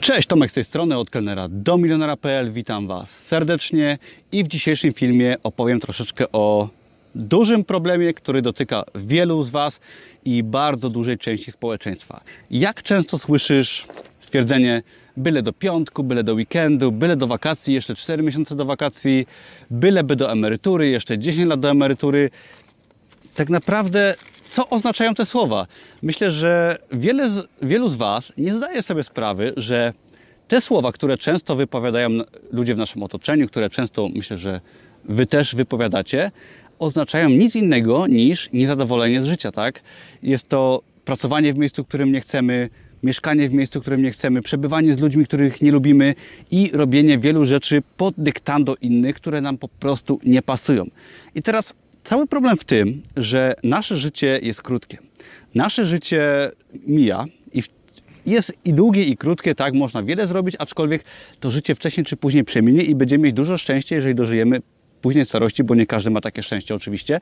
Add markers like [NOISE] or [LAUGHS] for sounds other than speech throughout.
Cześć, Tomek z tej strony, od kelnera do milionera.pl. Witam Was serdecznie i w dzisiejszym filmie opowiem troszeczkę o dużym problemie, który dotyka wielu z Was i bardzo dużej części społeczeństwa. Jak często słyszysz stwierdzenie byle do piątku, byle do weekendu, byle do wakacji, jeszcze 4 miesiące do wakacji, byleby do emerytury, jeszcze 10 lat do emerytury. Tak naprawdę co oznaczają te słowa. Myślę, że wiele z, wielu z Was nie zdaje sobie sprawy, że te słowa, które często wypowiadają ludzie w naszym otoczeniu, które często myślę, że Wy też wypowiadacie, oznaczają nic innego niż niezadowolenie z życia, tak? Jest to pracowanie w miejscu, którym nie chcemy, mieszkanie w miejscu, którym nie chcemy, przebywanie z ludźmi, których nie lubimy i robienie wielu rzeczy pod dyktando innych, które nam po prostu nie pasują. I teraz Cały problem w tym, że nasze życie jest krótkie. Nasze życie mija i jest i długie, i krótkie, tak, można wiele zrobić, aczkolwiek to życie wcześniej czy później przeminie i będziemy mieć dużo szczęścia, jeżeli dożyjemy później starości, bo nie każdy ma takie szczęście oczywiście.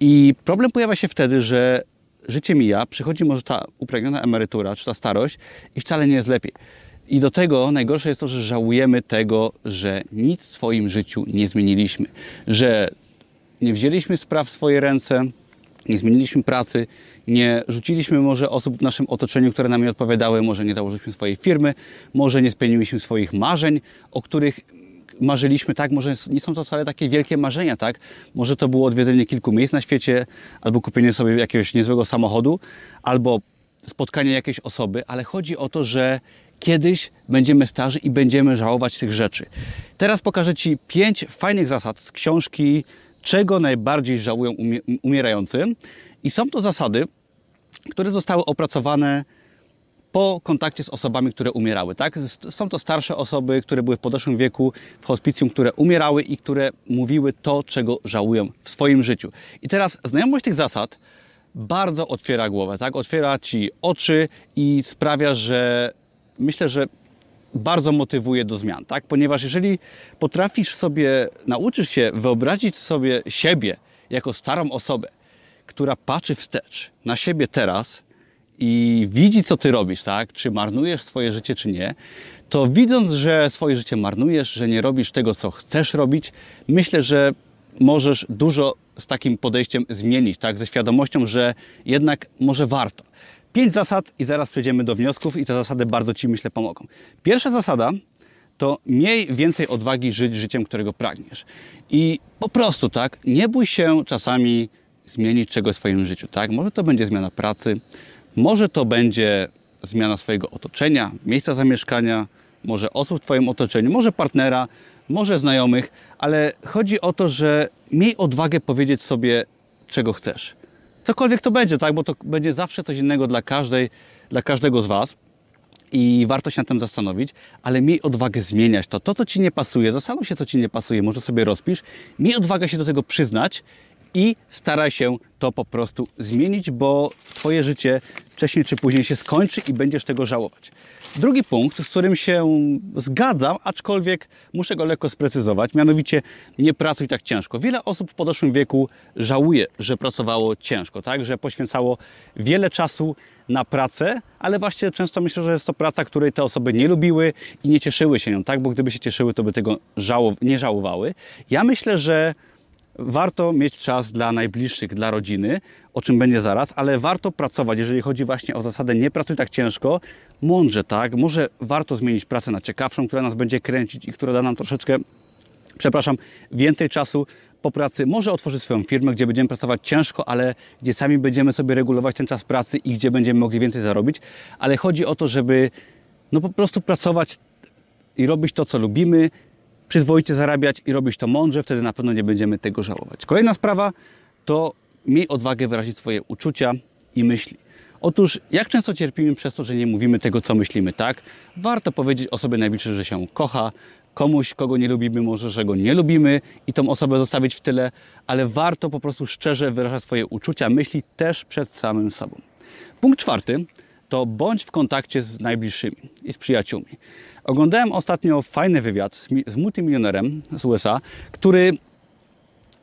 I problem pojawia się wtedy, że życie mija, przychodzi może ta upragniona emerytura, czy ta starość i wcale nie jest lepiej. I do tego najgorsze jest to, że żałujemy tego, że nic w swoim życiu nie zmieniliśmy. Że nie wzięliśmy spraw w swoje ręce, nie zmieniliśmy pracy, nie rzuciliśmy może osób w naszym otoczeniu, które nam nie odpowiadały, może nie założyliśmy swojej firmy, może nie spełniliśmy swoich marzeń, o których marzyliśmy, tak, może nie są to wcale takie wielkie marzenia, tak, może to było odwiedzenie kilku miejsc na świecie, albo kupienie sobie jakiegoś niezłego samochodu, albo spotkanie jakiejś osoby, ale chodzi o to, że kiedyś będziemy starzy i będziemy żałować tych rzeczy. Teraz pokażę Ci pięć fajnych zasad z książki czego najbardziej żałują umierający. I są to zasady, które zostały opracowane po kontakcie z osobami, które umierały. Tak? Są to starsze osoby, które były w podeszłym wieku w hospicjum, które umierały i które mówiły to, czego żałują w swoim życiu. I teraz znajomość tych zasad bardzo otwiera głowę, tak? otwiera ci oczy i sprawia, że myślę, że bardzo motywuje do zmian, tak? Ponieważ jeżeli potrafisz sobie, nauczysz się wyobrazić sobie siebie jako starą osobę, która patrzy wstecz na siebie teraz i widzi, co ty robisz, tak? Czy marnujesz swoje życie, czy nie, to widząc, że swoje życie marnujesz, że nie robisz tego, co chcesz robić, myślę, że możesz dużo z takim podejściem zmienić, tak? Ze świadomością, że jednak może warto. Pięć zasad i zaraz przejdziemy do wniosków i te zasady bardzo Ci, myślę, pomogą. Pierwsza zasada to miej więcej odwagi żyć życiem, którego pragniesz. I po prostu, tak, nie bój się czasami zmienić czegoś w swoim życiu, tak? Może to będzie zmiana pracy, może to będzie zmiana swojego otoczenia, miejsca zamieszkania, może osób w Twoim otoczeniu, może partnera, może znajomych, ale chodzi o to, że miej odwagę powiedzieć sobie, czego chcesz cokolwiek to będzie, tak? Bo to będzie zawsze coś innego dla każdej, dla każdego z Was i warto się nad tym zastanowić, ale miej odwagę zmieniać to. To, co Ci nie pasuje, zastanów się, co Ci nie pasuje, może sobie rozpisz, miej odwagę się do tego przyznać i staraj się to po prostu zmienić, bo Twoje życie wcześniej czy później się skończy i będziesz tego żałować. Drugi punkt, z którym się zgadzam, aczkolwiek muszę go lekko sprecyzować, mianowicie nie pracuj tak ciężko. Wiele osób w podeszłym wieku żałuje, że pracowało ciężko, tak? że poświęcało wiele czasu na pracę, ale właśnie często myślę, że jest to praca, której te osoby nie lubiły i nie cieszyły się nią, tak? bo gdyby się cieszyły, to by tego żało, nie żałowały. Ja myślę, że warto mieć czas dla najbliższych, dla rodziny, o czym będzie zaraz, ale warto pracować, jeżeli chodzi właśnie o zasadę nie pracuj tak ciężko, mądrze, tak? Może warto zmienić pracę na ciekawszą, która nas będzie kręcić i która da nam troszeczkę, przepraszam, więcej czasu po pracy. Może otworzyć swoją firmę, gdzie będziemy pracować ciężko, ale gdzie sami będziemy sobie regulować ten czas pracy i gdzie będziemy mogli więcej zarobić. Ale chodzi o to, żeby no po prostu pracować i robić to, co lubimy, przyzwoicie zarabiać i robić to mądrze, wtedy na pewno nie będziemy tego żałować. Kolejna sprawa to miej odwagę wyrazić swoje uczucia i myśli. Otóż, jak często cierpimy przez to, że nie mówimy tego, co myślimy, tak? Warto powiedzieć osobie najbliższej, że się kocha, komuś, kogo nie lubimy, może, że go nie lubimy i tą osobę zostawić w tyle, ale warto po prostu szczerze wyrażać swoje uczucia, myśli też przed samym sobą. Punkt czwarty to bądź w kontakcie z najbliższymi i z przyjaciółmi. Oglądałem ostatnio fajny wywiad z, z multimilionerem z USA, który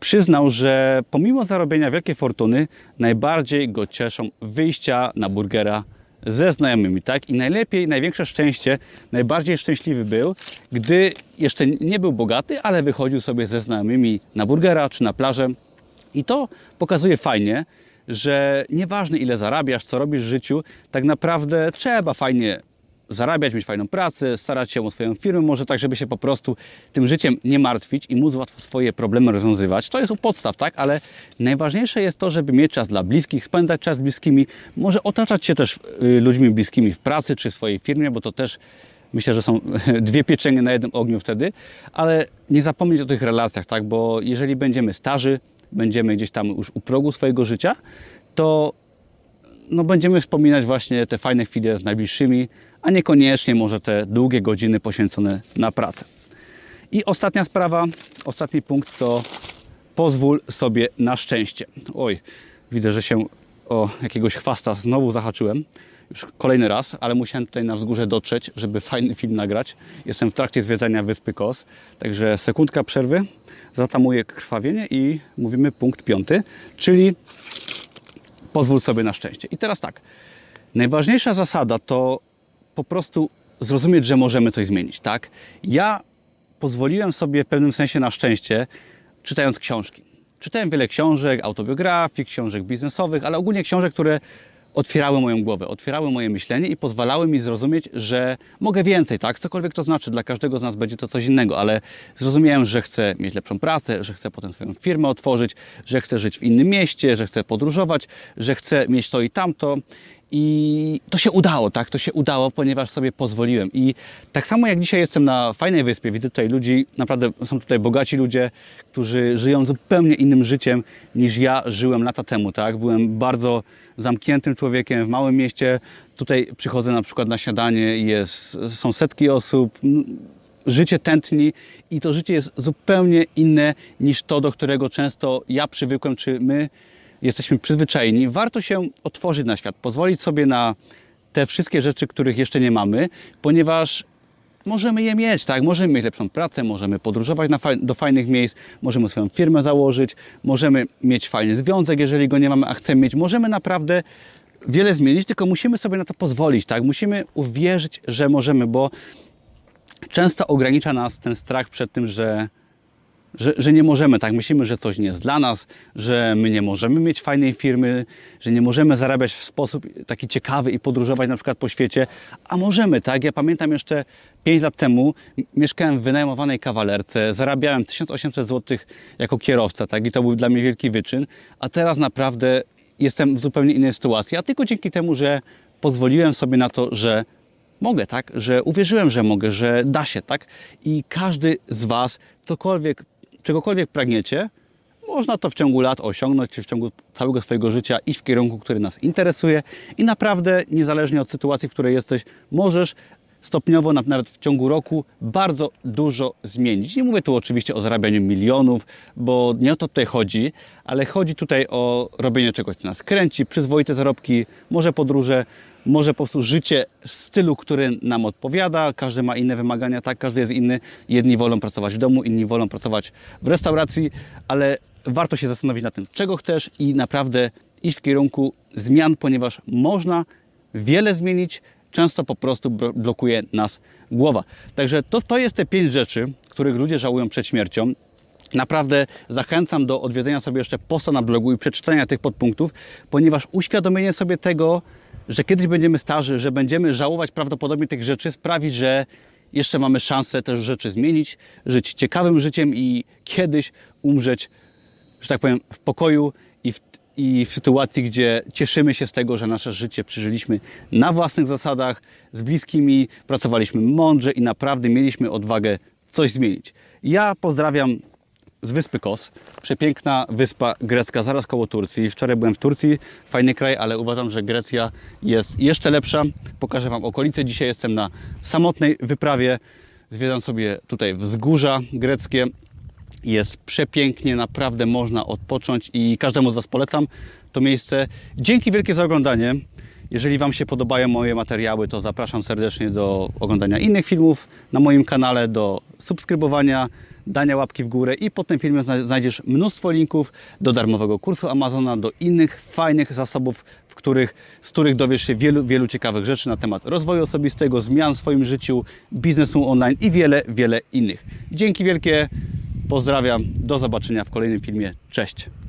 przyznał, że pomimo zarobienia wielkiej fortuny, najbardziej go cieszą wyjścia na burgera ze znajomymi, tak? I najlepiej, największe szczęście, najbardziej szczęśliwy był, gdy jeszcze nie był bogaty, ale wychodził sobie ze znajomymi na burgera czy na plażę. I to pokazuje fajnie, że nieważne ile zarabiasz, co robisz w życiu, tak naprawdę trzeba fajnie zarabiać, mieć fajną pracę, starać się o swoją firmę, może tak, żeby się po prostu tym życiem nie martwić i móc łatwo swoje problemy rozwiązywać. To jest u podstaw, tak? Ale najważniejsze jest to, żeby mieć czas dla bliskich, spędzać czas z bliskimi, może otaczać się też y, ludźmi bliskimi w pracy czy w swojej firmie, bo to też myślę, że są [LAUGHS] dwie pieczenie na jednym ogniu wtedy, ale nie zapomnieć o tych relacjach, tak? Bo jeżeli będziemy starzy, będziemy gdzieś tam już u progu swojego życia, to no, będziemy wspominać właśnie te fajne chwile z najbliższymi, a niekoniecznie może te długie godziny poświęcone na pracę. I ostatnia sprawa, ostatni punkt to pozwól sobie na szczęście. Oj, widzę, że się o jakiegoś chwasta znowu zahaczyłem. Już kolejny raz, ale musiałem tutaj na wzgórze dotrzeć, żeby fajny film nagrać. Jestem w trakcie zwiedzania Wyspy Kos, także sekundka przerwy, zatamuję krwawienie i mówimy punkt piąty, czyli pozwól sobie na szczęście. I teraz tak, najważniejsza zasada to po prostu zrozumieć, że możemy coś zmienić, tak? Ja pozwoliłem sobie w pewnym sensie na szczęście, czytając książki. Czytałem wiele książek, autobiografii, książek biznesowych, ale ogólnie książek, które otwierały moją głowę, otwierały moje myślenie i pozwalały mi zrozumieć, że mogę więcej, tak? Cokolwiek to znaczy, dla każdego z nas będzie to coś innego, ale zrozumiałem, że chcę mieć lepszą pracę, że chcę potem swoją firmę otworzyć, że chcę żyć w innym mieście, że chcę podróżować, że chcę mieć to i tamto. I to się udało, tak? To się udało, ponieważ sobie pozwoliłem. I tak samo jak dzisiaj jestem na fajnej wyspie, widzę tutaj ludzi, naprawdę są tutaj bogaci ludzie, którzy żyją zupełnie innym życiem niż ja żyłem lata temu, tak? Byłem bardzo zamkniętym człowiekiem w małym mieście. Tutaj przychodzę na przykład na śniadanie i jest, są setki osób. Życie tętni i to życie jest zupełnie inne niż to, do którego często ja przywykłem, czy my jesteśmy przyzwyczajeni, warto się otworzyć na świat, pozwolić sobie na te wszystkie rzeczy, których jeszcze nie mamy, ponieważ możemy je mieć, tak? Możemy mieć lepszą pracę, możemy podróżować do fajnych miejsc, możemy swoją firmę założyć, możemy mieć fajny związek, jeżeli go nie mamy, a chcemy mieć. Możemy naprawdę wiele zmienić, tylko musimy sobie na to pozwolić, tak? Musimy uwierzyć, że możemy, bo często ogranicza nas ten strach przed tym, że że, że nie możemy, tak myślimy, że coś nie jest dla nas, że my nie możemy mieć fajnej firmy, że nie możemy zarabiać w sposób taki ciekawy i podróżować na przykład po świecie, a możemy, tak? Ja pamiętam jeszcze 5 lat temu mieszkałem w wynajmowanej kawalerce, zarabiałem 1800 zł jako kierowca, tak? I to był dla mnie wielki wyczyn, a teraz naprawdę jestem w zupełnie innej sytuacji, a tylko dzięki temu, że pozwoliłem sobie na to, że mogę, tak? Że uwierzyłem, że mogę, że da się, tak? I każdy z Was cokolwiek czegokolwiek pragniecie, można to w ciągu lat osiągnąć, czy w ciągu całego swojego życia iść w kierunku, który nas interesuje i naprawdę, niezależnie od sytuacji, w której jesteś, możesz stopniowo, nawet w ciągu roku, bardzo dużo zmienić. Nie mówię tu oczywiście o zarabianiu milionów, bo nie o to tutaj chodzi, ale chodzi tutaj o robienie czegoś, co nas kręci, przyzwoite zarobki, może podróże, może po prostu życie w stylu, który nam odpowiada. Każdy ma inne wymagania, tak, każdy jest inny. Jedni wolą pracować w domu, inni wolą pracować w restauracji, ale warto się zastanowić nad tym, czego chcesz i naprawdę iść w kierunku zmian, ponieważ można wiele zmienić, często po prostu blokuje nas głowa. Także to, to jest te pięć rzeczy, których ludzie żałują przed śmiercią. Naprawdę zachęcam do odwiedzenia sobie jeszcze posta na blogu i przeczytania tych podpunktów, ponieważ uświadomienie sobie tego, że kiedyś będziemy starzy, że będziemy żałować prawdopodobnie tych rzeczy, sprawi, że jeszcze mamy szansę te rzeczy zmienić, żyć ciekawym życiem i kiedyś umrzeć, że tak powiem, w pokoju i w, i w sytuacji, gdzie cieszymy się z tego, że nasze życie przeżyliśmy na własnych zasadach, z bliskimi, pracowaliśmy mądrze i naprawdę mieliśmy odwagę coś zmienić. Ja pozdrawiam z wyspy Kos. Przepiękna wyspa grecka, zaraz koło Turcji. Wczoraj byłem w Turcji, fajny kraj, ale uważam, że Grecja jest jeszcze lepsza. Pokażę Wam okolice. Dzisiaj jestem na samotnej wyprawie. Zwiedzam sobie tutaj wzgórza greckie. Jest przepięknie, naprawdę można odpocząć i każdemu z Was polecam to miejsce. Dzięki wielkie za oglądanie. Jeżeli Wam się podobają moje materiały, to zapraszam serdecznie do oglądania innych filmów na moim kanale, do subskrybowania, dania łapki w górę i pod tym filmem znajdziesz mnóstwo linków do darmowego kursu Amazona, do innych fajnych zasobów, których, z których dowiesz się wielu, wielu ciekawych rzeczy na temat rozwoju osobistego, zmian w swoim życiu, biznesu online i wiele, wiele innych. Dzięki wielkie, pozdrawiam, do zobaczenia w kolejnym filmie. Cześć!